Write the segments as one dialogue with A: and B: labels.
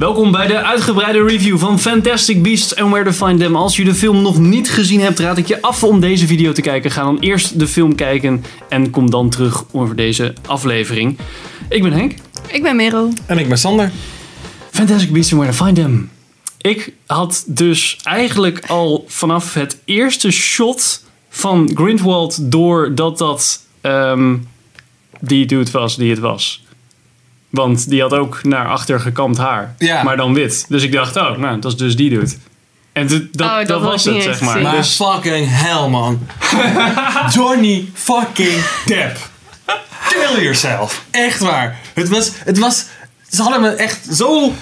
A: Welkom bij de uitgebreide review van Fantastic Beasts and Where to Find Them. Als je de film nog niet gezien hebt, raad ik je af om deze video te kijken. Ga dan eerst de film kijken en kom dan terug over deze aflevering. Ik ben Henk.
B: Ik ben Merel.
C: En ik ben Sander.
A: Fantastic Beasts and Where to Find Them. Ik had dus eigenlijk al vanaf het eerste shot van Grindelwald door dat dat ehm, die dude was die het was. Want die had ook naar achter gekamd haar.
C: Ja.
A: Maar dan wit. Dus ik dacht, oh, nou, dat is dus die dude. En dat,
B: Oh, dat
A: dat was het, zeg maar.
C: Maar
A: Dus,
C: fucking hell, man. Johnny fucking Depp. Kill yourself. Echt waar. Het was, het was... Ze hadden me echt zo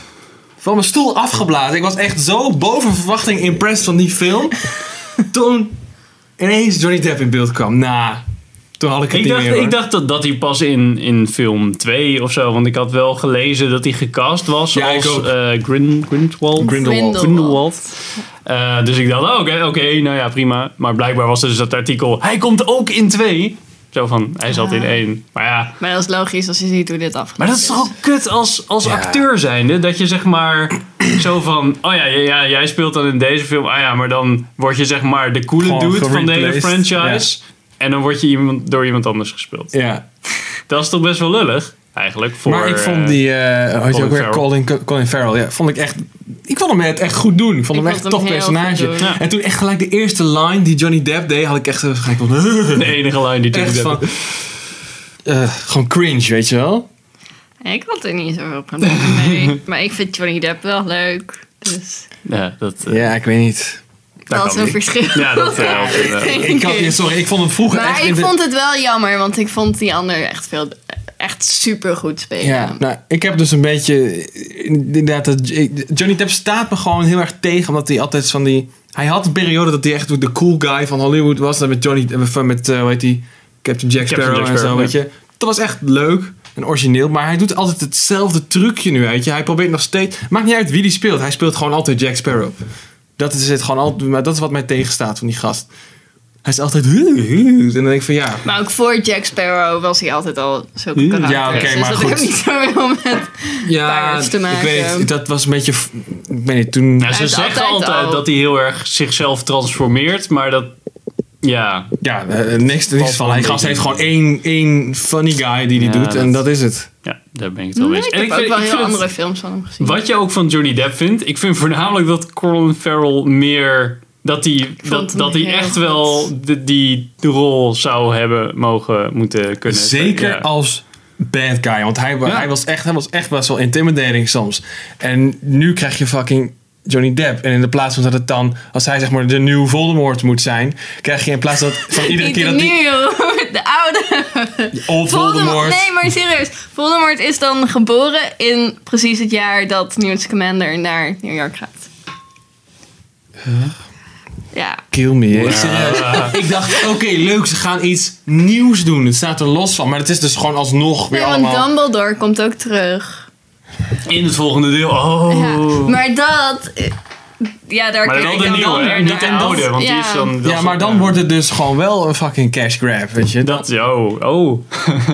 C: van mijn stoel afgeblazen. Ik was echt zo boven verwachting impressed van die film. Toen ineens Johnny Depp in beeld kwam. Nou, toen had ik het
A: ik dacht,
C: meer,
A: ik dacht dat, dat hij pas in, in film 2 of zo. Want ik had wel gelezen dat hij gecast was
C: Ja,
A: als eh Grin, Grindelwald.
C: Grindelwald.
A: Grindelwald. Eh, dus ik dacht, oh, oké, oké, nou ja, prima. Maar blijkbaar was er dus dat artikel, hij komt ook in 2. Zo van, hij zat in
B: Ah.
A: één. Maar ja,
B: Maar dat is logisch als je ziet hoe dit afgelopen
A: maar dat is toch ook kut als, als
C: Ja.
A: acteur zijnde. Dat je zeg maar zo van, oh ja, ja, ja, jij speelt dan in deze film. Ah ja, maar dan word je zeg maar de coole
C: Gewoon
A: dude van de hele franchise. En dan word je iemand, door iemand anders gespeeld.
C: Ja.
A: Dat is toch best wel lullig, eigenlijk. Voor,
C: maar ik vond
A: eh,
C: die, eh je ook weer?
A: Farrell.
C: Colin, Colin Farrell, ja, vond ik echt... Ik vond hem het echt goed doen. Ik vond
B: Ik
C: hem echt een tof personage.
A: Ja.
C: En toen echt gelijk de eerste line die Johnny Depp deed, had ik echt gelijk van...
A: de enige line die Johnny
C: van...
A: Depp-
C: eh, gewoon cringe, weet je wel?
B: Ik had er niet zo problemen mee. maar ik vind Johnny Depp wel leuk. Dus
A: Ja, dat,
C: Ja, ik weet niet.
B: Dat is een
A: niet.
B: verschil.
A: ja, dat eh, helpt.
B: Denk
C: Ik had, ja, sorry, ik vond hem vroeger echt
B: Maar
C: in
B: ik vond het wel jammer, want ik vond die ander echt veel, echt super goed spelen.
C: Ja, nou, ik heb dus een beetje... Inderdaad, dat- ik- Johnny Depp staat me gewoon heel erg tegen, omdat hij altijd van die... Hij had een periode dat hij echt de cool guy van Hollywood was. Dan met Johnny... eh, Met, eh hoe heet die? Captain Jack
A: Captain
C: Sparrow
A: Jack
C: en zo,
A: Sparrow,
C: weet je. Dat was echt leuk en origineel. Maar hij doet altijd hetzelfde trucje nu, weet je. Hij probeert nog steeds... Maakt niet uit wie die speelt. Hij speelt gewoon altijd Jack Sparrow. Dat is het gewoon altijd... Maar dat is wat mij tegenstaat van die gast. Hij is altijd... En dan denk ik van ja...
B: Maar ook voor Jack Sparrow was hij altijd al zulke
A: Ja,
B: karakter.
C: oké,
B: dus
C: maar
B: dat
C: goed.
B: heeft niet zoveel met
C: Ja,
B: te
C: ik weet
B: maken.
C: niet. Dat was een beetje... Ik weet niet, toen...
A: Ja, ze zeggen
B: altijd
A: altijd
B: al-
A: dat hij heel erg zichzelf transformeert, maar dat... Ja,
C: Ja, eh, niks, niks van. Hij gast heeft gewoon één, één funny guy die die
A: Ja,
C: doet. En
A: dat-
C: dat is het.
A: ja, daar ben ik het wel
B: Nee,
A: mee
B: ik
A: eens.
B: heb
A: En
B: ook wel
A: ik
B: heel
A: vind het-
B: andere films van hem gezien.
A: Wat je ook van Johnny Depp vindt, ik vind voornamelijk dat Colin Farrell meer... Dat hij, dat, dat hij
B: heel
A: echt
B: goed.
A: wel de, die rol zou hebben mogen moeten kunnen.
C: Zeker
A: Ja.
C: als bad guy. Want hij,
A: Ja.
C: hij, was echt, hij was echt best wel intimidating soms. En nu krijg je fucking Johnny Depp. En in de plaats van dat het dan, als hij zeg maar de nieuwe Voldemort moet zijn, krijg je in plaats dat van iedere keer dat die
B: nieuwe, de oude.
C: old
B: Voldemort.
C: Voldemort.
B: Nee, maar serieus. Voldemort is dan geboren in precies het jaar dat Newt Scamander naar New York gaat. Ja.
C: Kill me. Ik dacht, oké, leuk, ze gaan iets nieuws doen. Het staat er los van. Maar het is dus gewoon alsnog weer
B: Nee, want
C: allemaal...
B: Dumbledore komt ook terug.
A: In het volgende deel. Oh.
B: Ja. Maar dat... eh, Ja, daar
A: Maar wel
B: ik
A: de
B: dan
A: nieuwe,
B: weer
A: Niet de
B: naar.
A: oude, want die
B: Ja.
A: is dan...
C: Ja, maar dan wordt het dus gewoon wel een fucking cash grab, weet je.
A: Dat, oh, oh.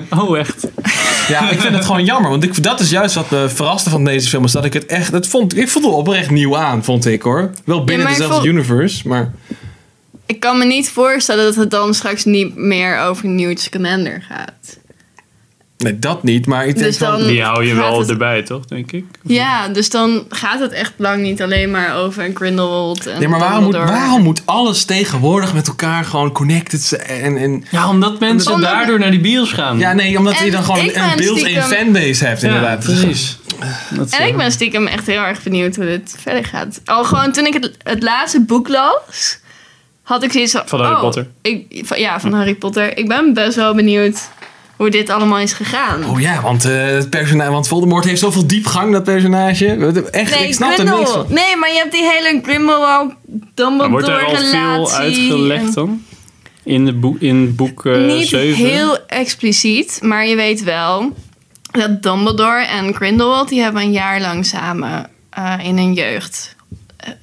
A: oh, echt.
C: Ja, ik vind het gewoon jammer. Want ik, dat is juist wat me verraste van deze film. Is dat ik het echt... Het vond, ik vond het oprecht nieuw aan, vond ik hoor. Wel binnen dezelfde
B: vond-
C: universe, maar...
B: Ik kan me niet voorstellen dat het dan straks niet meer over Newt Scamander gaat.
C: Nee, dat niet. Maar ik denk
B: Dus
C: van-
A: Die hou je wel
B: het-
A: erbij, toch, denk ik?
B: Ja, dus dan gaat het echt lang niet alleen maar over Grindelwald en
C: Nee, maar waarom moet, waarom moet alles tegenwoordig met elkaar gewoon connected zijn? En, en,
A: Ja, omdat mensen
B: Omdat-
A: daardoor naar die bios gaan.
C: ja, nee, omdat
B: En
C: je dan gewoon een, een beeld
B: stiekem-
C: en fanbase hebt,
A: Ja,
C: inderdaad.
A: precies. Dat
B: En ik ben stiekem echt heel erg benieuwd hoe dit verder gaat. Al gewoon toen ik het, het laatste boek las, had ik zoiets van...
A: Van Harry
B: oh,
A: Potter.
B: Ik, van, ja, van Harry Potter. Ik ben best wel benieuwd hoe dit allemaal is gegaan.
C: Oh ja, want, eh, het personage, want Voldemort heeft zoveel diepgang, dat personage. Echt,
B: nee,
C: ik snap er niks van.
B: Nee, maar je hebt die hele Grindelwald
A: Maar
B: Dumbledore
A: wordt er al veel
B: relatie.
A: uitgelegd dan? In, de boek, in boek eh
B: Niet
A: 7?
B: heel expliciet, maar je weet wel dat Dumbledore en Grindelwald die hebben een jaar lang samen eh, in hun jeugd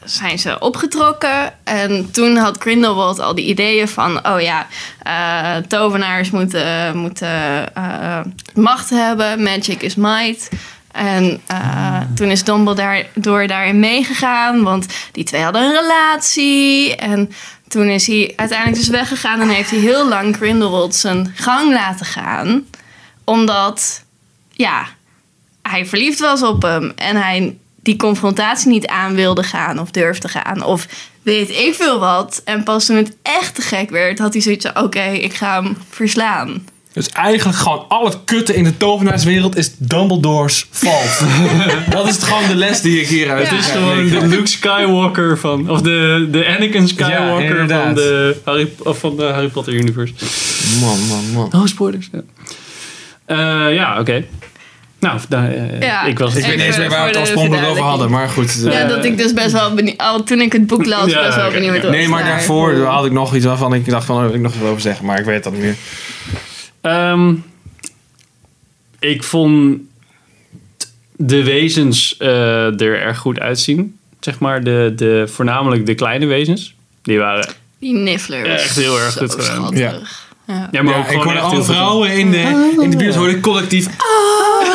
B: zijn ze opgetrokken. En toen had Grindelwald al die ideeën van... oh ja, eh, tovenaars moeten, moeten eh, macht hebben. Magic is might. En eh, toen is Dumbledore daarin meegegaan, want die twee hadden een relatie. En toen is hij uiteindelijk dus weggegaan en heeft hij heel lang Grindelwald zijn gang laten gaan. Omdat, ja, hij verliefd was op hem en hij die confrontatie niet aan wilde gaan of durfde gaan. Of weet ik veel wat. En pas toen het echt te gek werd, had hij zoiets van: oké, ik ga hem verslaan.
C: Dus eigenlijk gewoon al het kutten in de tovenaarswereld is Dumbledore's fault. dat is gewoon de les die ik hieruit
B: Ja.
A: Het is gewoon de Luke Skywalker van, of de, de Anakin Skywalker van,
C: inderdaad.
A: de Harry, of van de Harry Potter universe.
C: Man, man, man.
A: Oh, spoilers. Ja, Eh, ja oké. Nou, daar, eh,
B: Ja.
A: ik was
C: Ik weet niet eens meer waar we het oorspronkelijk over hadden, maar goed.
B: Ja,
C: eh,
B: dat ik dus best wel benieuwd... Al toen ik het boek las,
A: Ja,
B: best wel benieuwd was.
C: Nee, maar daarvoor had ik nog iets waarvan ik dacht van, oh, wil ik nog wat over zeggen, maar ik weet dat niet meer.
A: Ehm, ik vond de wezens eh, er erg goed uitzien. Zeg maar, de, de, voornamelijk de kleine wezens. Die waren...
B: Die Niffler was
A: Echt heel erg goed gedaan.
C: Ja.
B: Ja.
A: Ja, maar
C: Ja,
A: ook
C: ik
A: gewoon
C: hoorde alle vrouwen in de, in de buurt hoorde ik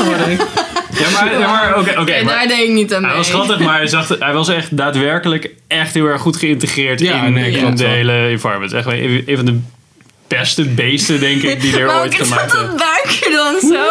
C: collectief.
A: Ja, maar, ja, maar oké, oké.
B: Oké,
A: maar-
B: daar deed ik niet aan mee.
A: Hij was schattig, maar hij, zag, hij was echt daadwerkelijk echt heel erg goed geïntegreerd
C: Ja,
A: in,
C: nee,
A: in de hele environment. Echt een, een van de beste beesten, denk ik, die er
B: Maar
A: ooit
B: ik zat
A: gemaakt
B: dat
A: hebben.
B: buikje dan zo.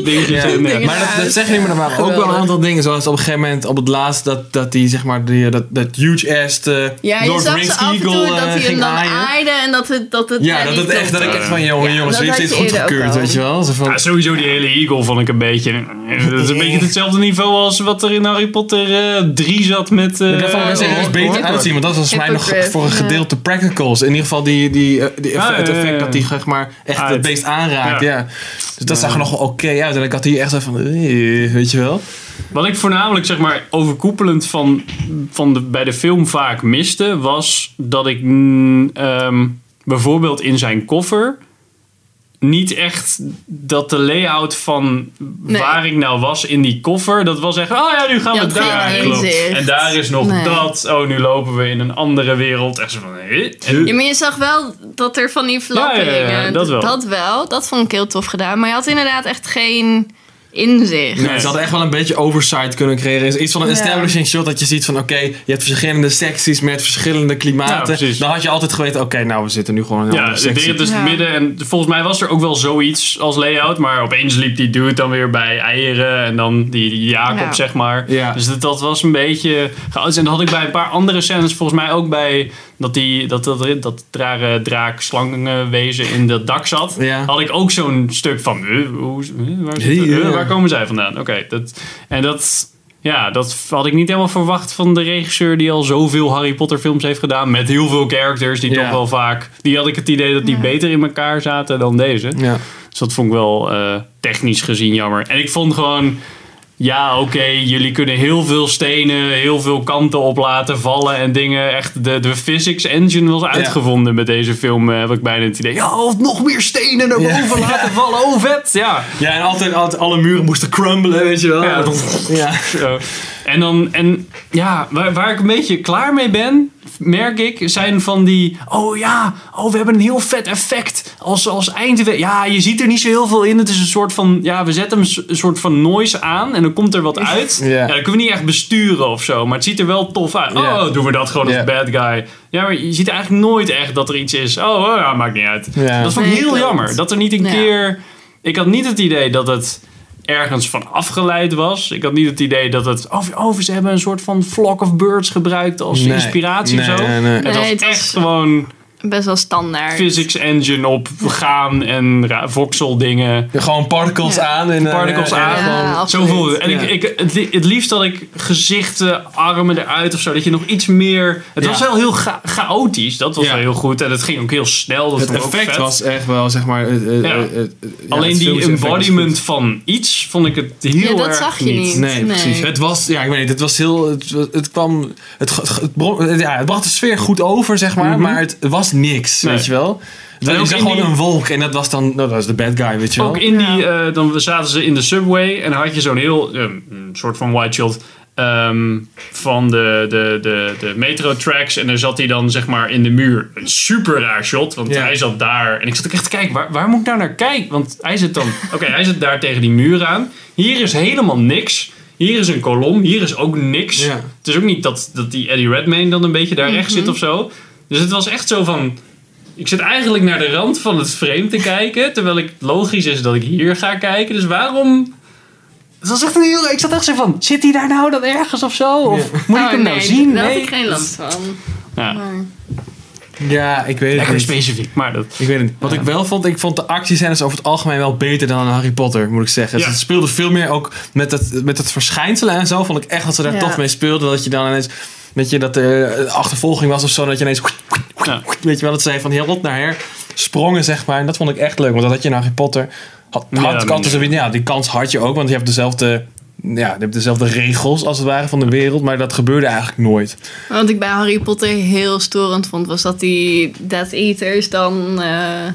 A: Dingetjes
C: Ja,
A: ja.
C: Maar dat, dat zeg je niet, maar er waren ook wel een aantal dingen. Zoals op een gegeven moment, op het laatst, dat, dat die, zeg maar, die, dat, dat eh,
B: Ja, je
C: Lord
B: zag
C: Rings
B: ze af en toe
C: Eagle
B: dat
C: eh,
B: hij hem
C: ging
B: dan
C: aaien.
B: aaide en dat het, dat het
C: Ja, dat het echt, dat ik echt van, jongen,
B: Ja,
C: jongens,
B: dat
C: dit
B: je
C: goed
B: eerder ook
C: gekeurd,
B: al.
C: weet je wel? Zo van,
A: Ja, sowieso die hele Eagle vond ik een beetje... Dat is een beetje hetzelfde niveau als wat er in Harry Potter eh 3 zat met... eh
C: daarvan wil ik er is beter uitzien, want dat was volgens mij nog voor een
B: ja.
C: gedeelte practicals. In ieder geval die, die, eh,
A: Ja,
C: het
A: ja, ja,
C: effect
A: ja.
C: dat die zeg maar, echt
A: Ah,
C: het beest aanraakt. Ja.
A: Ja.
C: Dus dat zag er nog wel oké uit. En ik had hier echt zo van, eh, weet je wel.
A: Wat ik voornamelijk zeg maar overkoepelend van, van de, bij de film vaak miste, was dat ik mm, ehm, bijvoorbeeld in zijn koffer niet echt dat de layout van
B: Nee.
A: waar ik nou was in die koffer, dat was echt, oh ja, nu gaan we daar. klopt. En daar is nog
B: Nee.
A: dat. Oh, nu lopen we in een andere wereld. Echt zo van? En-
B: Ja, maar je zag wel dat er van die
A: Ja,
B: hingen.
A: dat wel.
B: Dat wel. Dat vond ik heel tof gedaan. Maar je had inderdaad echt geen inzicht.
C: Nee, ze hadden echt wel een beetje oversight kunnen creëren. Is iets van een
B: Ja.
C: establishing shot dat je ziet van oké, je hebt verschillende secties met verschillende
A: Ja,
C: klimaten. dan had je altijd geweten, oké, nou we zitten nu gewoon in een
A: Ja,
C: andere
A: de
C: sectie.
A: wereld is het
B: Ja.
A: midden. En volgens mij was er ook wel zoiets als layout. Maar opeens liep die dude dan weer bij eieren. En dan die, die Jacob,
B: Ja.
A: zeg maar.
C: Ja.
A: Dus dat, dat was een beetje chaotisch. En dat had ik bij een paar andere scènes volgens mij ook bij... Dat die, dat, dat, dat rare draak slangenwezen in dat dak zat.
C: Ja.
A: Had ik ook zo'n stuk van... huh, hoe, waar, komen zij vandaan? Oké, dat... En dat... Ja, dat had ik niet helemaal verwacht van de regisseur die al zoveel Harry Potter films heeft gedaan. Met heel veel characters die
C: Ja.
A: toch wel vaak... Die had ik het idee dat die
B: Ja.
A: beter in elkaar zaten dan deze.
C: Ja.
A: Dus dat vond ik wel eh, technisch gezien jammer. En ik vond gewoon... Ja, oké, jullie kunnen heel veel stenen, heel veel kanten op laten vallen en dingen. Echt, de, de physics engine was uitgevonden met deze film, eh, heb ik bijna het idee. Ja, of nog meer stenen naar
C: Ja.
A: boven laten vallen. Oh, vet! Ja,
C: ja, en altijd, altijd alle muren moesten crumblen, weet je wel.
A: Ja.
C: ja.
A: En dan, en ja, waar, waar ik een beetje klaar mee ben, merk ik, zijn van die, oh ja, oh we hebben een heel vet effect als, als eindeffect. Ja, je ziet er niet zo heel veel in. Het is een soort van, ja, we zetten een soort van noise aan en dan komt er wat uit.
C: Ja.
A: Ja, dat kunnen we niet echt besturen of zo, maar het ziet er wel tof uit. Oh, doen we dat gewoon als bad guy. Ja, maar je ziet eigenlijk nooit echt dat er iets is. Oh, oh ja, maakt niet uit. Dat vond ik heel jammer. Dat er niet een keer... Ik had niet het idee dat het ergens van afgeleid was. Ik had niet het idee dat het... Oh, oh ze hebben een soort van flock of birds gebruikt als
C: Nee.
A: inspiratie
C: Nee,
A: of zo.
C: nee, nee.
A: Het
B: Nee,
A: was
B: het was-
A: echt gewoon
B: Best wel standaard.
A: physics engine op gaan en voxel dingen.
C: Gewoon particles
B: Ja.
C: aan. En, eh,
A: Particles aan.
B: Ja,
C: gewoon-
B: absoluut.
A: Zoveel. En
C: Ja.
A: ik, ik, het, het liefst dat ik gezichten, armen eruit of zo. Dat je nog iets meer... Het
C: Ja.
A: was wel heel cha- chaotisch. Dat was
C: Ja.
A: wel heel goed. En het ging ook heel snel. Dat
C: Het effect was echt wel, zeg maar...
A: Ja.
C: ja,
A: Alleen die embodiment van iets vond ik het heel
B: Ja, dat
A: erg
B: zag je
A: niet.
B: niet.
C: Nee,
B: Nee.
C: precies. Het was, ja, ik weet niet, het was heel, het, het kwam, het, het, ja, het bracht de sfeer goed over, zeg maar,
A: Mhm.
C: maar het was niks,
A: Nee.
C: weet je wel.
A: En
C: Je
A: ook
C: zag
A: in
C: gewoon
A: die-
C: een wolk en dat was dan, nou, dat was de bad guy, weet je wel.
A: Ook in die, eh, dan zaten ze in de subway en dan had je zo'n heel, eh, een soort van wide shot ehm, van de, de, de, de metro tracks. En daar zat hij dan zeg maar in de muur. Een super raar shot, want
C: Ja.
A: hij zat daar. En ik zat ook echt te kijken, waar, waar moet ik nou naar kijken? Want hij zit dan, oké, hij zit daar tegen die muur aan. Hier is helemaal niks. Hier is een kolom, hier is ook niks.
C: Ja.
A: Het is ook niet dat, dat die Eddie Redmayne dan een beetje daar rechts zit of zo. Dus het was echt zo van... Ik zit eigenlijk naar de rand van het frame te kijken. Terwijl ik logisch is dat ik hier ga kijken. Dus waarom... Het was echt een heel... Ik zat echt zo van... Zit hij daar nou dan ergens of zo? Of moet ik
B: Oh,
A: hem nou zien?
B: Daar had
A: Nee.
B: ik geen last van.
A: Ja,
B: Maar,
C: Ja, ik weet het
A: lekker
C: niet.
A: specifiek. Maar dat...
C: Ik weet het niet. Wat ik wel vond, ik vond de actiescènes over het algemeen wel beter dan Harry Potter, moet ik zeggen. Dus
A: Ja.
C: het speelde veel meer ook met het, met het verschijnselen en zo. Vond ik echt dat ze daar
B: Ja.
C: tof mee speelden. Dat je dan ineens, dat je dat er achtervolging was of zo. Dat je ineens,
A: Ja.
C: weet je wel, dat ze van heel rot naar her sprongen, zeg maar. En dat vond ik echt leuk, want dat had je in Harry Potter. Had,
A: Ja,
C: had altijd zo, ja, die kans had je ook, want je hebt dezelfde... Ja, je hebt dezelfde regels als het ware van de wereld, maar dat gebeurde eigenlijk nooit.
B: wat ik bij Harry Potter heel storend vond, was dat die Death Eaters dan eh,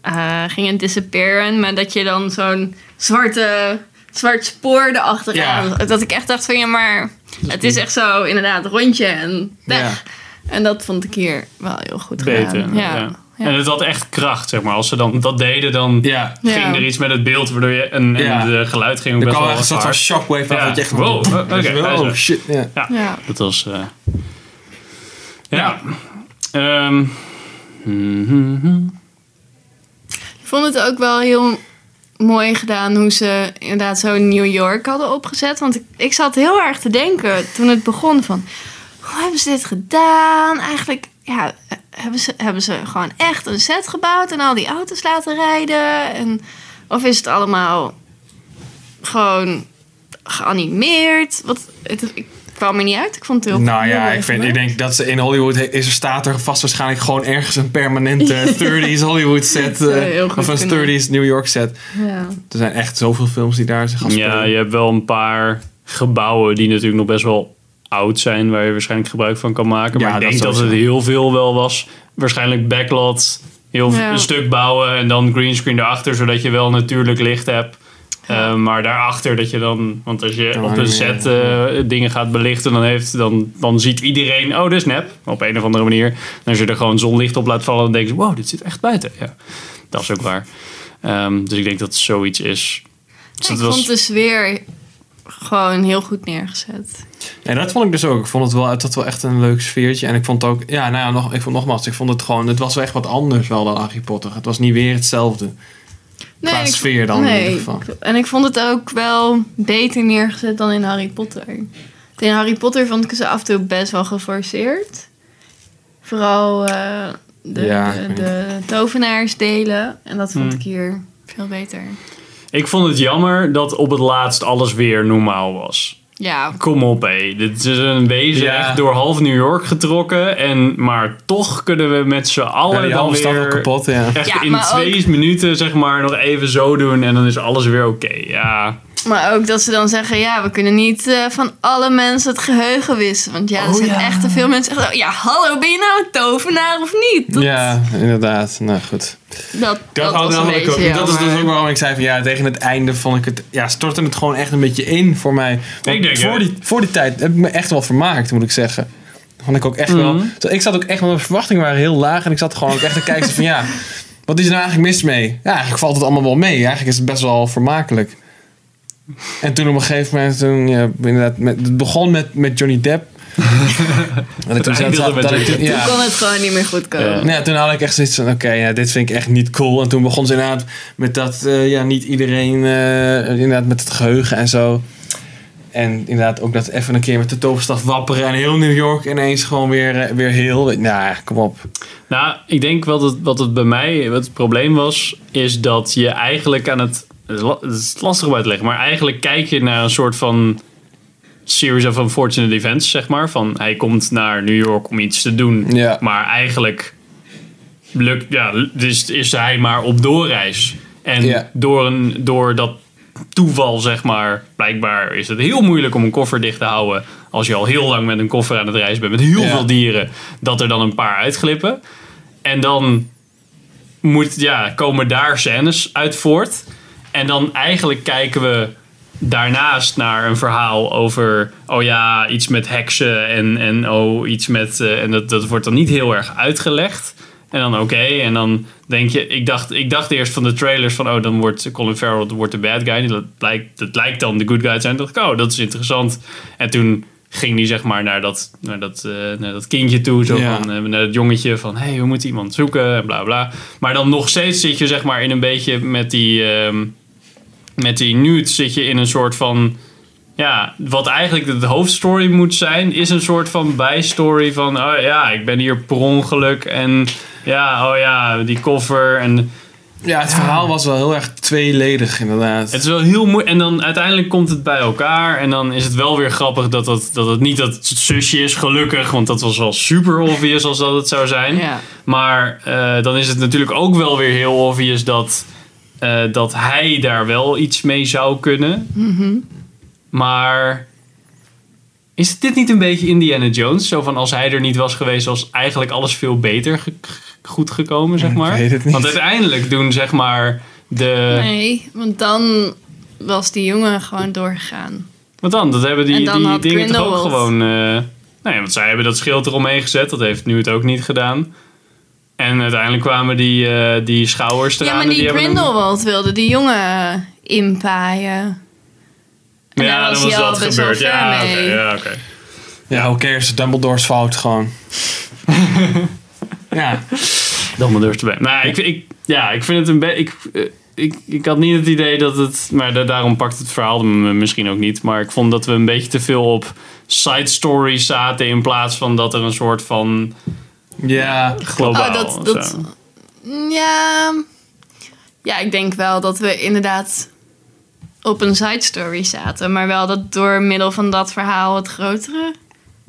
B: eh, gingen disappearen. Maar dat je dan zo'n zwarte, zwart spoor erachteraan.
C: Ja.
B: Dat ik echt dacht van ja, maar het is echt zo inderdaad rondje en weg. En dat vond ik hier wel heel goed
A: Beter.
B: gedaan.
A: Ja.
B: Ja. Ja.
A: En het had echt kracht, zeg maar. Als ze dan dat deden, dan
C: Ja.
B: Ja.
A: ging er iets met het beeld. Waardoor je... En, en
C: Ja.
A: de geluid ging ook
C: Er
A: best
C: kwam
A: wel
C: echt een soort van
A: hard.
C: shockwave af.
A: Ja.
C: dat je echt van,
A: Wow, oké,
C: oh
A: er.
C: shit. Ja.
A: Ja.
B: Ja.
A: Dat was... eh, ja. Ehm, mhm.
B: Ik vond het ook wel heel mooi gedaan hoe ze inderdaad zo New York hadden opgezet. Want ik, ik zat heel erg te denken toen het begon van... Hoe hebben ze dit gedaan? Eigenlijk ja, hebben, ze, hebben ze gewoon echt een set gebouwd en al die auto's laten rijden? En, of is het allemaal gewoon geanimeerd? Wat, het, kwam er niet uit. Ik vond het heel
C: Nou ja, ik, vind, ik
B: gemaakt.
C: denk dat ze in Hollywood is er staat er vast waarschijnlijk gewoon ergens een permanente 30s Hollywood set. eh, of een
B: kunnen.
C: 30s New York set.
B: Ja.
C: Er zijn echt zoveel films die daar zich gaan spelen.
A: Ja, je hebt wel een paar gebouwen die natuurlijk nog best wel oud zijn. Waar je waarschijnlijk gebruik van kan maken. Maar
C: Ja,
A: ik
C: dat
A: denk dat het
C: sowieso.
A: heel veel wel was. Waarschijnlijk backlot. Heel
B: Ja.
A: een stuk bouwen en dan greenscreen erachter. Zodat je wel natuurlijk licht hebt. Eh, maar daarachter dat je dan... Want als je op een set eh, dingen gaat belichten... Dan, heeft, dan, dan ziet iedereen... Oh, dat is nep. Op een of andere manier. En als je er gewoon zonlicht op laat vallen... Dan denk je... Wow, dit zit echt buiten. Ja, dat is ook waar. Ehm, dus ik denk dat het zoiets is. Dus
B: ik
A: was-
B: vond de sfeer gewoon heel goed neergezet.
C: En dat vond ik dus ook. Ik vond het wel, het had wel echt een leuk sfeertje. En ik vond het ook, ja, nou ja, nog, ik vond nogmaals, ik vond het gewoon, het was wel echt wat anders wel dan Harry Potter. Het was niet weer hetzelfde. Qua
B: ik-
C: sfeer dan in ieder geval.
B: En ik vond het ook wel beter neergezet dan in Harry Potter. In Harry Potter vond ik ze af en toe best wel geforceerd. Vooral eh, de,
C: Ja,
B: de tovenaarsdelen. En dat vond
A: Hmm.
B: ik hier veel beter.
A: Ik vond het jammer dat op het laatst alles weer normaal was.
B: Ja,
A: Kom op, hé. Dit is een wezen
C: Ja.
A: echt door half New York getrokken. En, maar toch kunnen we met z'n
C: Ja,
A: allen
C: die
A: dan weer...
C: kapot, ja.
A: Echt
B: Ja,
A: in twee minuten, zeg maar, nog even zo doen. En dan is alles weer oké. Ja.
B: maar ook dat ze dan zeggen... ja, we kunnen niet eh, van alle mensen het geheugen wissen. Want ja, er
A: Oh,
B: zijn
A: ja.
B: echt te veel mensen die zeggen... ja, hallo, ben je nou een tovenaar of niet? Dat,
C: Ja, inderdaad. Nou goed.
B: Dat, dat, was beetje
C: ook. Dat is dus ook waarom ik zei van ja, tegen het einde vond ik het, ja, stortte het gewoon echt een beetje in voor mij. Want
A: Ik denk,
C: voor,
A: ja.
C: die, voor die tijd heb ik me echt wel vermaakt, moet ik zeggen. Vond ik ook echt wel.
A: Mhm.
C: Ik zat ook echt, mijn verwachtingen waren heel laag en ik zat gewoon ook echt te kijken van ja, wat is er nou eigenlijk mis mee? Ja, eigenlijk valt het allemaal wel mee. Eigenlijk is het best wel vermakelijk. En toen op een gegeven moment, toen, ja, inderdaad, met, het begon met, met Johnny Depp. En toen zat- dat ik toen- ja.
B: Toen kon het gewoon niet meer goed komen.
A: Ja.
C: Ja, toen had ik echt zoiets van, oké, ja, dit vind ik echt niet cool. En toen begon ze inderdaad met dat, eh, ja, niet iedereen, eh, inderdaad met het geheugen en zo. En inderdaad ook dat even een keer met de toverstaf wapperen en heel New York ineens gewoon weer, eh, weer heel. Nou, ja, kom op.
A: Nou, ik denk wat het, wat het bij mij, wat het probleem was, is dat je eigenlijk aan het. Het is la- het is lastig om uit te leggen, maar eigenlijk kijk je naar een soort van series of unfortunate events, zeg maar. Van hij komt naar New York om iets te doen,
C: Ja.
A: maar eigenlijk lukt, ja, dus is hij maar op doorreis. En
C: Ja.
A: door, een, door dat toeval, zeg maar, blijkbaar is het heel moeilijk om een koffer dicht te houden. Als je al heel lang met een koffer aan het reizen bent, met heel
C: Ja.
A: veel dieren, dat er dan een paar uitglippen. En dan moet, ja, komen daar scènes uit voort. En dan eigenlijk kijken we daarnaast naar een verhaal over, oh ja, iets met heksen en, en oh, iets met, eh, en dat, dat wordt dan niet heel erg uitgelegd. En dan oké, en dan denk je, ik dacht, ik dacht eerst van de trailers van, oh, dan wordt Colin Farrell wordt de bad guy. Dat lijkt, dat lijkt dan de good guy te zijn. Toen dacht ik, oh, dat is interessant. En toen ging die zeg maar naar dat, naar dat, eh, naar dat kindje toe, zo
C: Ja.
A: van, eh, naar het jongetje van, hé, hey, we moeten iemand zoeken, en bla bla. Maar dan nog steeds zit je zeg maar in een beetje met die, ehm, met die nude zit je in een soort van, ja, wat eigenlijk de hoofdstory moet zijn, is een soort van bijstory van, oh ja, ik ben hier per ongeluk en ja, oh ja, die koffer en
C: Ja, het verhaal was wel heel erg tweeledig inderdaad.
A: het is wel heel moeilijk. En dan uiteindelijk komt het bij elkaar. En dan is het wel weer grappig dat het, dat het niet dat zusje is, gelukkig. Want dat was wel super obvious als dat het zou zijn.
B: Ja.
A: Maar eh, dan is het natuurlijk ook wel weer heel obvious dat, eh, dat hij daar wel iets mee zou kunnen. Maar is dit niet een beetje Indiana Jones? Zo van als hij er niet was geweest, was eigenlijk alles veel beter ge- goed gekomen, zeg
C: Ik
A: maar.
C: weet het niet.
A: Want uiteindelijk doen zeg maar de.
B: Nee, want dan was die jongen gewoon doorgegaan.
A: Wat dan? Dat hebben
B: En
A: die, die dingen toch ook gewoon... eh nee, want zij hebben dat schild eromheen gezet. Dat heeft nu het ook niet gedaan. En uiteindelijk kwamen die, eh die schouwers eraan.
B: Ja, maar die
A: hem-
B: Grindelwald wilde die jongen inpaaien. En
A: Ja, dan
B: was
A: was dat gebeurd. Ja, oké. ja, oké.
C: Ja, who cares? Dumbledore's fout gewoon. ja.
A: Dumbledore erbij. Nou, ik, ik, ja, ik vind het een beetje... Ik, eh, ik, ik had niet het idee dat het... Maar da- daarom pakt het verhaal me misschien ook niet. Maar ik vond dat we een beetje te veel op side stories zaten... in plaats van dat er een soort van
C: Ja.
A: globaal...
B: Oh, dat- dat-. Ja, ja, ik denk wel dat we inderdaad op een side story zaten. Maar wel dat door middel van dat verhaal het grotere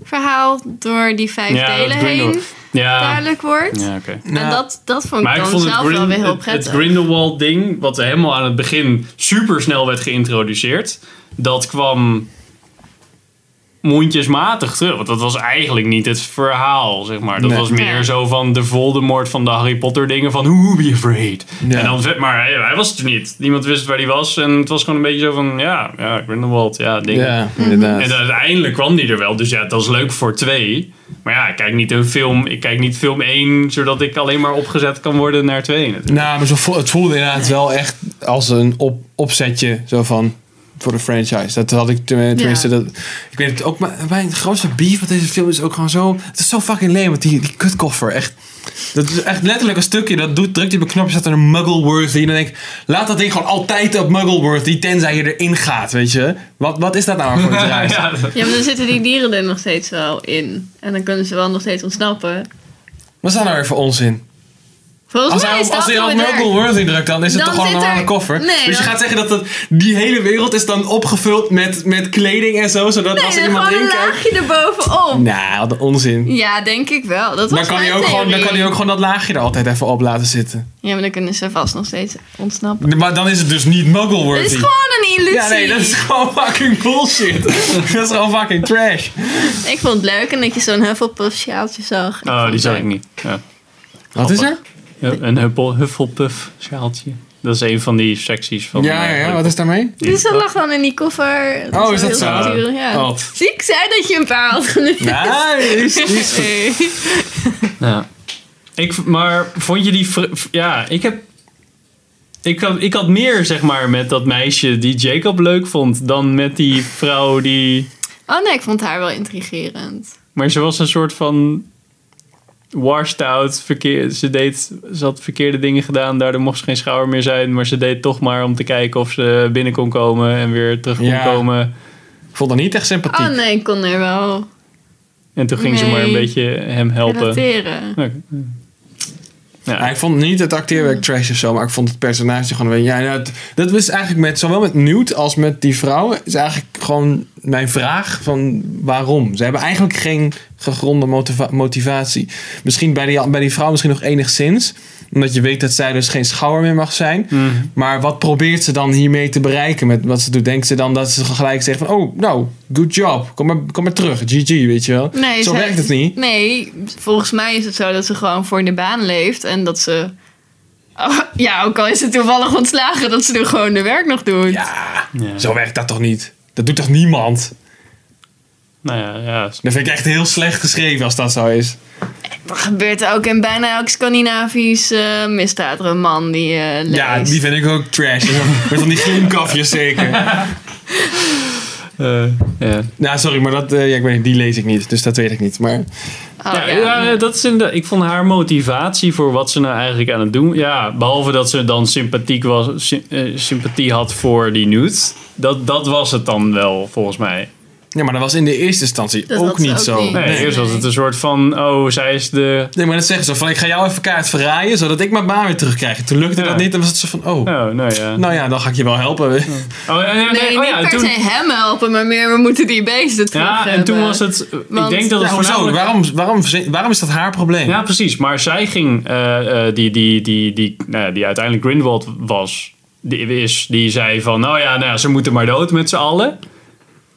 B: verhaal door die vijf
A: Ja,
B: delen heen
A: Ja,
B: duidelijk wordt.
A: ja oké.
B: En
C: Nou,
B: dat, dat vond ik
A: Maar ik
B: dan
A: vond het,
B: zelf
A: Grind-
B: wel weer heel
A: het, het
B: prettig.
A: Grindelwald ding, wat helemaal aan het begin super snel werd geïntroduceerd, dat kwam mondjesmatig terug. Want dat was eigenlijk niet het verhaal, zeg maar. Dat
C: Nee.
A: was meer
B: Nee.
A: zo van de Voldemort van de Harry Potter dingen van who be afraid.
C: Ja.
A: En dan, maar hij, hij was het er niet. Niemand wist waar hij was. En het was gewoon een beetje zo van, ja, ja Grindelwald, ja, ding.
C: Ja, inderdaad.
A: En uiteindelijk kwam die er wel. Dus ja, dat is leuk voor twee. Maar ja, ik kijk niet een film. Ik kijk niet film 1, zodat ik alleen maar opgezet kan worden naar 2 natuurlijk.
C: Nou, maar zo vo- het voelde inderdaad wel echt als een op, opzetje zo van voor de franchise. Dat had ik ten- tenminste.
B: Ja.
C: Dat, ik weet het ook. Maar mijn grootste beef met deze film is ook gewoon zo. Het is zo fucking lame. Want die, die kutkoffer, echt. Dat is echt letterlijk een stukje. Dat doet, drukt je op een knopje, staat er een Muggleworthy. En dan denk ik, laat dat ding gewoon altijd op Muggleworthy. Tenzij je erin gaat, weet je. Wat, wat is dat nou voor iets raars?
A: ja,
B: maar dan zitten die dieren er nog steeds wel in. En dan kunnen ze wel nog steeds ontsnappen.
C: Wat is dat nou weer voor onzin?
B: Volgens
C: Als
B: mij
C: hij,
B: is
C: als
B: dat
C: hij op
B: het werkt.
C: Muggleworthy drukt, dan is het
B: Dan
C: toch gewoon een
B: er-
C: normale koffer.
B: Nee,
C: dus je gaat zeggen dat het, die hele wereld is dan opgevuld met, met kleding en zo. Zodat als er
B: Nee,
C: iemand
B: gewoon een
C: in kijkt...
B: laagje erbovenop.
C: Nou, wat een onzin.
B: Ja, denk ik wel. Dat was
C: Dan kan, hij
B: mijn
C: ook gewoon, dan kan hij ook gewoon dat laagje er altijd even op laten zitten.
B: Ja, maar dan kunnen ze vast nog steeds ontsnappen.
C: Maar dan is het dus niet
B: Het
C: Muggleworthy.
B: is gewoon een illusie.
C: ja, nee, dat is gewoon fucking bullshit. dat is gewoon fucking trash.
B: Ik vond het leuk en dat je zo'n Hufflepuff sjaaltje zag.
A: Oh, die
B: het
A: zag ik niet. Ja.
C: Wat is er?
A: Ja, Een Hufflepuff sjaaltje. Dat is een van die secties van...
C: Ja, ja, ja, wat is daarmee?
B: Dus dat lag dan in die koffer.
C: Oh, is dat
B: heel
C: zo?
B: natuurlijk, Ja.
C: Oh.
B: Zie, ik zei dat je een paar had genoemd.
C: Nee, die is, die is goed.
B: Nee.
A: Ja. Ik, maar vond je die... Ja, ik heb... Ik had, ik had meer, zeg maar, met dat meisje die Jacob leuk vond... dan met die vrouw die...
B: Oh nee, ik vond haar wel intrigerend.
A: Maar ze was een soort van... Washed out. Verkeer, ze, deed, ze had verkeerde dingen gedaan. Daardoor mocht ze geen schouwer meer zijn. Maar ze deed toch maar om te kijken of ze binnen kon komen... en weer terug kon
C: Ja.
A: komen.
C: Ik vond dat niet echt sympathiek.
B: Oh nee, ik kon er wel
A: En toen ging ze maar een beetje hem helpen.
B: relateren.
A: Ja.
C: Ik vond niet het acteerwerk trash of zo, maar ik vond het personage gewoon... een- Ja, nou, het- dat was eigenlijk met, zowel met Newt als met die vrouw... is eigenlijk gewoon mijn vraag van waarom. Ze hebben eigenlijk geen gegronde motiva- motivatie. Misschien bij die, bij die vrouw misschien nog enigszins... omdat je weet dat zij dus geen schouwer meer mag zijn.
A: Mhm.
C: Maar wat probeert ze dan hiermee te bereiken met wat ze doet? Denkt ze dan dat ze gelijk zegt van... oh, nou, good job, kom maar, kom maar terug, GG, weet je wel?
B: Nee,
C: Zo werkt het niet.
B: Nee, volgens mij is het zo dat ze gewoon voor de baan leeft. En dat ze Oh, ja, ook al is het toevallig ontslagen dat ze er gewoon de werk nog doet.
C: Ja,
A: Ja.
C: zo werkt dat toch niet? Dat doet toch niemand?
A: Nou ja, ja.
C: Dat vind ik echt heel slecht geschreven als dat zo is.
B: Dat gebeurt ook in bijna elk Scandinavisch eh misdaadroman die je leest.
C: Ja, die vind ik ook trash. Met van die glimkafjes zeker.
A: Eh, ja.
C: Nou, sorry, maar dat, eh, ja, ik weet die lees ik niet. Dus dat weet ik niet. Maar
B: Oh,
A: ja,
B: ja.
A: ja, dat is inderdaad- ik vond haar motivatie voor wat ze nou eigenlijk aan het doen. Ja, behalve dat ze dan sympathiek was, sy- eh, sympathie had voor die nude. Dat, dat was het dan wel, volgens mij.
C: Ja, maar dat was in de eerste instantie
B: Dat
C: ook niet
B: ook
C: zo.
B: niet.
A: Nee,
B: Nee.
A: eerst was het een soort van, oh, zij is de...
C: Nee, maar dat zeggen ze van, ik ga jou even kaart verraaien, zodat ik mijn baan weer terugkrijg. Toen lukte
A: Ja.
C: dat niet, dan was het zo van, oh,
A: Oh, nou ja.
C: nou ja, dan ga ik je wel helpen.
A: Oh, ja, ja, nee,
B: Nee,
A: oh,
B: niet
A: ja,
B: per
A: toen,
B: se hem helpen, maar meer we moeten die beesten terug
A: ja, en
B: hebben.
A: toen was het...
B: Want-
A: ik denk dat het
C: Ja, hoezo?
A: voornamelijk...
C: Waarom, waarom, waarom is dat haar probleem?
A: Ja, precies. Maar zij ging, eh, eh, die, die, die, die, nou die uiteindelijk Grindelwald was, die, is, die zei van, nou ja, nou ja, ze moeten maar dood met z'n allen.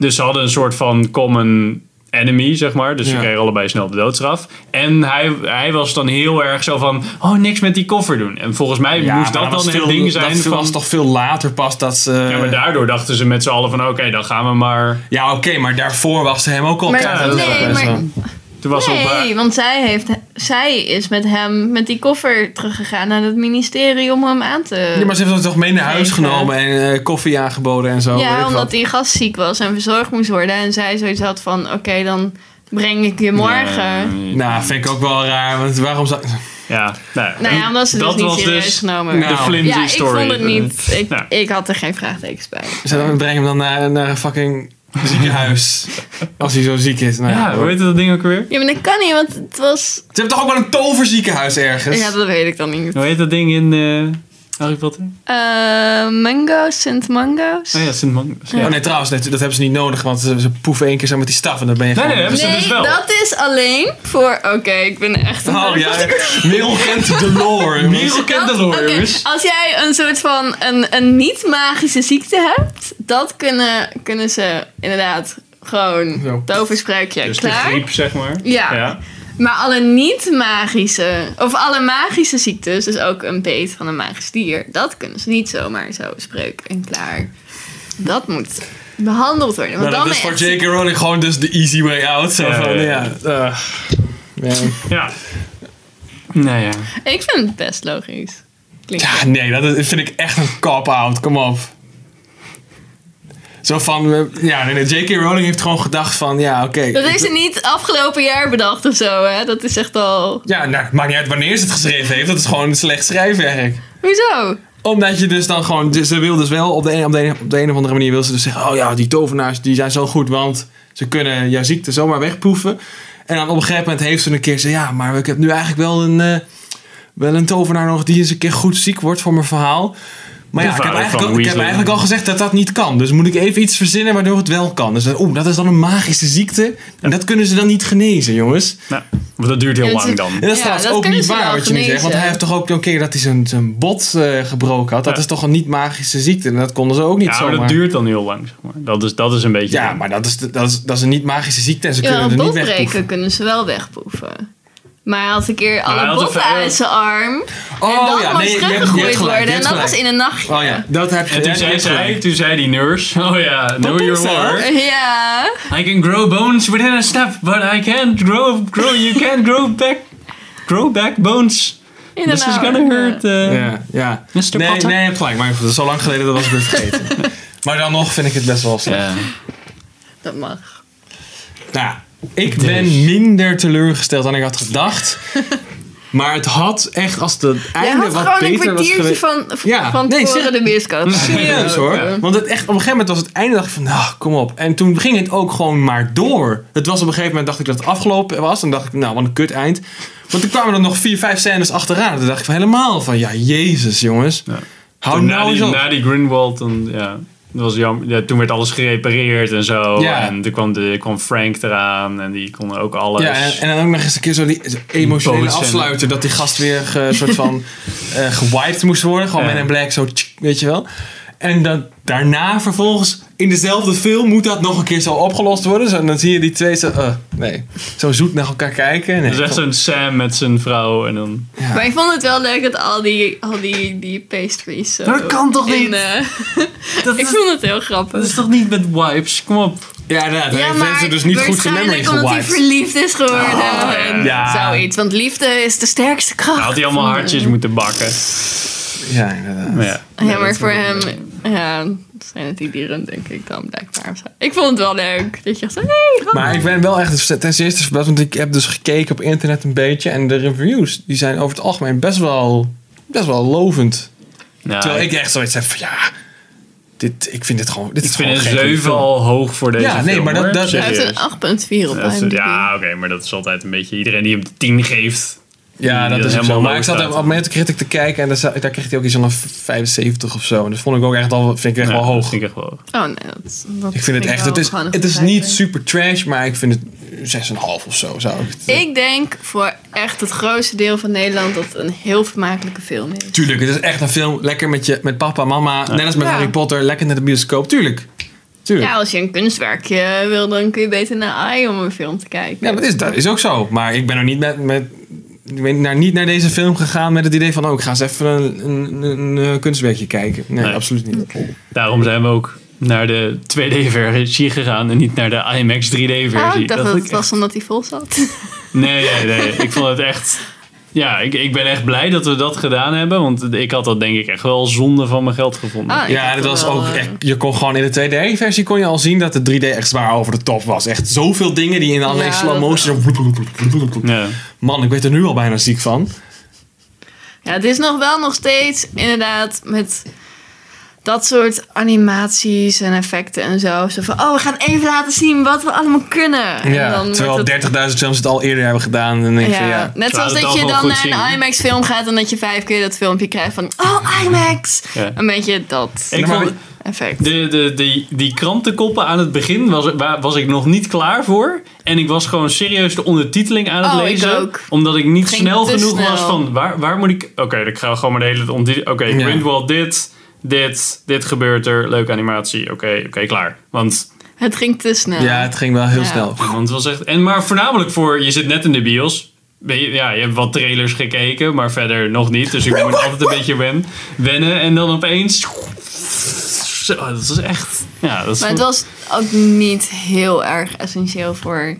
A: Dus ze hadden een soort van common enemy, zeg maar. Dus ze
C: Ja.
A: kregen allebei snel de doodstraf. En hij, hij was dan heel erg zo van, oh, niks met die koffer doen. En volgens mij
C: Ja,
A: moest dat dan het ding zijn
C: Dat
A: van...
C: was toch veel later pas dat ze...
A: Ja, maar daardoor dachten ze met z'n allen van, oké, dan gaan we maar...
C: Ja, oké, maar daarvoor was ze hem ook al
B: Maar-.
A: Ja, dat is
B: nee, maar-
C: wel.
A: Toen was op,
B: Nee, want zij, heeft, zij is met hem, met die koffer teruggegaan naar het ministerie om hem aan te...
C: Ja, maar ze heeft het toch mee naar huis
B: Geven.
C: genomen en eh, koffie aangeboden en zo.
B: Ja,
C: ik
B: omdat
C: wat.
B: hij gastziek was en verzorgd moest worden. En zij zoiets had van, oké, dan breng ik je morgen.
A: nee.
C: Nou, vind ik ook wel raar, want waarom zou...
A: Ja, nou,
B: Nou ja, omdat ze dus
A: dat
B: niet
A: was
B: serieus
A: dus
B: genomen
C: Nou,
A: de flimsy
B: Ja, ik
A: story.
B: vond het niet. Ik, ik had er geen vraagtekens bij.
C: Ze brengen hem dan naar, naar een fucking ziekenhuis. als hij zo ziek is. Nou,
A: Ja, hoe heet dat ding ook weer?
B: Ja, maar dat kan niet, want het was...
C: Ze hebben toch ook wel een toverziekenhuis ergens?
B: Ja, dat weet ik dan niet.
A: Hoe heet dat ding in eh, Harry Potter?
B: Eh, mango's, Sint Mango's.
A: Oh ja, Sint Magnus.
C: Oh nee, trouwens, nee, dat hebben ze niet nodig, want ze, ze poeven één keer zo met die staf en dan ben je
A: Nee,
C: gewoon...
A: nee, hebben ze
B: nee,
A: dus wel.
B: dat is alleen voor... Oké, ik ben echt... een-
C: Oh ja, Merel kent de lore.
A: Merel kent de lore.
B: Als jij een soort van een, een niet-magische ziekte hebt, dat kunnen, kunnen ze inderdaad gewoon toverspreukje
A: Dus de griep, zeg maar.
B: Ja. Maar alle niet-magische, of alle magische ziektes, dus ook een beet van een magisch dier, dat kunnen ze niet zomaar zo spreuk en klaar. Dat moet behandeld worden. Want
C: dat
B: dan
C: is voor
B: echt-
C: J.K. Rowling gewoon dus de easy way out. Zo
A: Ja,
C: van,
A: ja,
C: ja,
A: ja.
C: eh, ja.
A: Ja. Nou ja.
B: Ik vind het best logisch. Klinkt
C: Ja, nee, dat is- vind ik echt een cop-out. Kom op. Zo van, ja, nee, J.K. Rowling heeft gewoon gedacht van, ja, oké.
B: Dat is er niet afgelopen jaar bedacht of zo, hè? Dat is echt al...
C: Ja, nou, het maakt niet uit wanneer ze het geschreven heeft. Dat is gewoon slecht schrijfwerk.
B: Hoezo?
C: Omdat je dus dan gewoon, dus ze wil dus wel op de, een, op, de een, op de een of andere manier wil ze dus zeggen, oh ja, die tovenaars die zijn zo goed, want ze kunnen jouw ziekte zomaar wegproeven. En dan op een gegeven moment heeft ze een keer gezegd, ja, maar ik heb nu eigenlijk wel een, eh, wel een tovenaar nog die eens een keer goed ziek wordt voor mijn verhaal. Maar ja, ik heb, eigenlijk al, ik heb eigenlijk al gezegd dat dat niet kan. Dus moet ik even iets verzinnen waardoor het wel kan. Dus oeh, dat is dan een magische ziekte. En dat kunnen ze dan niet genezen, jongens.
A: Nou, want dat duurt heel
B: Ja,
A: lang dan.
C: En dat is
B: Ja,
C: trouwens
B: dat
C: ook niet waar wat je nu zegt. Want hij heeft toch ook een keer dat hij zijn, zijn bot eh, gebroken had. Dat
A: Ja.
C: is toch een niet-magische ziekte. En dat konden ze ook niet
A: Ja, maar
C: zomaar.
A: dat duurt dan heel lang, zeg maar. Dat is, dat is een beetje...
C: Ja, maar dat is, dat, is, dat is een niet-magische ziekte en ze
B: Ja,
C: kunnen er niet
B: breken kunnen ze wel wegproeven. Maar hij had een keer alle
A: had
B: botten uit zijn arm.
C: Oh,
B: en dan
C: ja,
B: moest
C: nee, je
B: worden. En dat was in een nachtje.
C: Oh ja, dat heb je.
A: En toen zei, zij, toen zei die nurse, oh ja, know your
C: dat?
A: word.
B: Ja.
A: I can grow bones within a step, but I can't grow, grow you can't grow back, grow back bones.
B: In
A: This is gonna
B: ja.
A: hurt. uh,
C: Ja, ja.
A: Mr.
C: Nee,
A: Potter?
C: nee, je hebt gelijk. Maar dat is zo lang geleden, dat was ik weer vergeten. maar dan nog vind ik het best wel slecht.
A: Ja.
B: Dat mag.
C: Nou, ik
A: Dus.
C: ben minder teleurgesteld dan ik had gedacht. maar het had echt, als het einde
B: had
C: wat
B: gewoon een
C: beter was
B: kwartiertje
C: geweest...
B: van,
C: Ja,
B: van
C: nee,
B: tevoren de bioscoop.
C: Serieus hoor.
B: Ja.
C: Want het echt, op een gegeven moment was het einde, dacht ik van, nou, kom op. En toen ging het ook gewoon maar door. Het was op een gegeven moment, dacht ik dat het afgelopen was. Dan dacht ik, nou, wat een kut eind. Want toen kwamen er nog vier, vijf scènes achteraan. Toen dacht ik van helemaal van, ja, jezus jongens.
A: Ja.
C: Hou nou eens
A: die,
C: op.
A: na die Grindelwald, dan, ja, dat was jammer. Ja, toen werd alles gerepareerd en zo.
C: Ja.
A: En toen kwam, de, kwam Frank eraan en die kon ook alles.
C: Ja, en, en dan ook nog eens een keer zo die emotionele afsluiter. Dat die gast weer ge, soort van eh gewiped moest worden. Gewoon
A: Ja.
C: met een black zo, tsk, weet je wel. En dan daarna vervolgens in dezelfde film moet dat nog een keer zo opgelost worden. Zo, en dan zie je die twee zo, eh, nee, zo zoet naar elkaar kijken. Nee,
A: Dat is echt zo'n Sam met zijn vrouw en dan...
C: ja.
B: Maar ik vond het wel leuk dat al die, al die, die pastries zo
A: Dat kan toch
B: in,
A: niet?
B: eh,
A: Dat
B: ik
A: is,
B: vond het heel grappig.
A: dat is toch niet met wipes? Kom op.
C: Ja, inderdaad. Hij
B: ja,
C: heeft
B: maar
C: mensen dus niet goed zijn memory
B: omdat hij verliefd is geworden.
A: Oh,
B: en
C: ja.
B: Zoiets. Want liefde is de sterkste kracht.
A: Hij had hij allemaal hartjes moeten bakken.
C: Ja, inderdaad.
A: Maar ja,
B: Ja, maar voor hem ja, zijn het die dieren, denk ik dan blijkbaar. Ik vond het wel leuk. Dat je zo, hey,
C: Maar ik ben wel echt ten eerste verbaasd, want ik heb dus gekeken op internet een beetje. En de reviews, die zijn over het algemeen best wel, best wel lovend.
A: Ja,
C: Terwijl ik echt zoiets heb van, ja, dit, ik vind dit gewoon, dit
A: ik
C: is
A: vind
C: gewoon
A: een
C: geen goede
A: 7
C: film.
A: al hoog voor deze
C: Ja, nee,
A: film,
C: maar dat- dat-
B: heeft een 8.4 op
A: Dat is-
B: IMDb.
A: ja, oké, maar dat is altijd een beetje... Iedereen die hem 10 geeft...
C: Ja, dat is ook
A: helemaal
C: zo. Maar ik zat op Metacritic te kijken en daar, kreeg hij ook iets van een 75 of zo. En dat vond ik ook echt al, vind ik echt
A: Ja,
C: wel
A: dat
C: hoog.
A: vind ik echt wel hoog.
B: Oh nee, dat, dat
C: Ik vind het echt, het is, het is niet super trash, maar ik vind het 6,5 of zo. Zou ik het,
B: Ik denk voor echt het grootste deel van Nederland dat het een heel vermakelijke film is.
C: Tuurlijk, het is echt een film. Lekker met, je, met papa, mama. Net als met
B: Ja.
C: Harry Potter. Lekker naar de bioscoop. Tuurlijk. Tuurlijk.
B: Ja, als je een kunstwerkje wil, dan kun je beter naar AI om een film te kijken.
C: Ja, dat is, dat is ook zo. Maar ik ben er niet met, met ik ben naar, niet naar deze film gegaan met het idee van... oh, ik ga eens even een, een, een, een kunstwerkje kijken. Nee,
A: Nee.
C: absoluut niet.
A: Daarom zijn we ook naar de 2D-versie gegaan en niet naar de IMAX 3D-versie.
B: Oh, ik dacht dat het was omdat hij vol zat.
A: Nee, nee, nee. Ik vond het echt... Ja, ik, ik ben echt blij dat we dat gedaan hebben. Want ik had dat denk ik echt wel zonde van mijn geld gevonden.
B: Ah,
C: Ja, dat was
B: wel,
C: ook
B: eh,
C: echt... Je kon gewoon in de 2D-versie kon je al zien dat de 3D echt zwaar over de top was. Echt zoveel dingen die in allerlei
B: Ja,
C: slow
B: dat
C: motion...
A: Ja.
C: Man, ik werd er nu al bijna ziek van.
B: Ja, het is nog wel nog steeds inderdaad met dat soort animaties en effecten en zo. Zo van, oh, we gaan even laten zien wat we allemaal kunnen. En
C: Ja,
B: dan
C: terwijl
B: wordt het-
C: 30.000 films het al eerder hebben gedaan. En dan denk je
B: ja,
C: van, ja...
B: net zoals dat je dan naar een. IMAX film gaat en dat je vijf keer dat filmpje krijgt van, oh, IMAX!
A: Ja.
B: Een beetje dat
A: Ik
C: maar
A: vond,
B: effect.
A: de, de, die, die krantenkoppen aan het begin was, was ik nog niet klaar voor. En ik was gewoon serieus de ondertiteling aan het
B: Oh, ik
A: lezen.
B: ook.
A: Omdat ik niet
B: Ging
A: snel genoeg was van waar, waar moet ik... Oké, ik ga gewoon maar de hele. Oké,
C: Ja.
A: Grindwald dit, dit, dit gebeurt er. Leuke animatie. Oké, oké, klaar. Want
B: Het ging te snel.
C: Ja, het ging wel heel
B: Ja.
C: snel.
A: Want het was echt. En maar voornamelijk voor. Je zit net in de bios. Ja, je hebt wat trailers gekeken, maar verder nog niet. Dus ik moet altijd een beetje wen, wennen. En dan opeens. Zo, dat is echt. Ja, dat is
B: Maar het was ook niet heel erg essentieel voor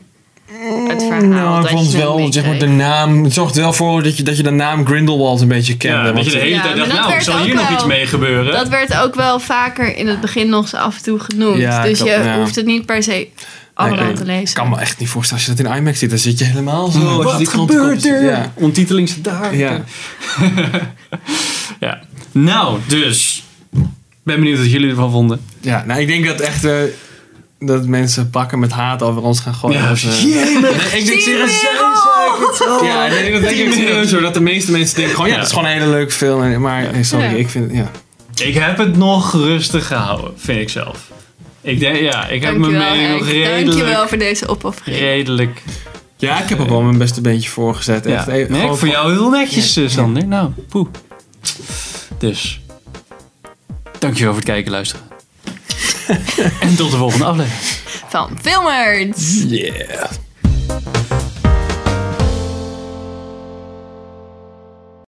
B: het verhaal.
C: Nou, ik
B: dat
C: vond het
B: je
C: wel, zeg maar, de naam... Het zorgt wel voor dat je, dat je de naam Grindelwald een beetje kende.
A: ja, dat
C: want-
A: je de hele
B: Ja,
A: tijd dacht, nou, zal hier nog iets mee gebeuren?
B: Dat werd ook wel vaker in het begin nog zo af en toe genoemd.
C: Ja,
B: dus
C: ik
B: je hoeft het niet per se allemaal
C: Nee,
B: te
C: Ik
B: lezen.
C: kan me echt niet voorstellen als je dat in IMAX ziet. Dan zit je helemaal zo. als je
A: Wat gebeurt er?
C: Ja.
A: Ontiteling zit daar.
C: Ja.
A: Ja. Nou, dus. Ben benieuwd wat jullie ervan vonden.
C: ja, nou ik denk dat echt... eh, dat mensen pakken met haat over ons gaan gooien.
A: Ja,
C: eh,
A: jee,
C: Nee, ik denk serieus... Ja, nee, dat denk ik serieus hoor. Dat de meeste mensen denken gewoon... Ja, het is gewoon een hele leuke film. Maar nee, sorry,
B: Ja.
C: ik vind... Ja.
A: Ik heb het nog rustig gehouden, vind ik zelf. Ik denk, ja, ik heb mijn
B: Dankjewel,
A: mening nog redelijk,
B: Dankjewel voor deze opoffering.
A: redelijk.
C: ja, ik heb ook wel mijn beste beentje voorgezet.
A: Ja.
C: Echt,
A: Nee, voor jou heel netjes,
C: Ja.
A: eh, Sander. Nou, poeh. Dus, dankjewel voor het kijken en luisteren. En tot de volgende aflevering.
B: Van Filmers!
C: Yeah.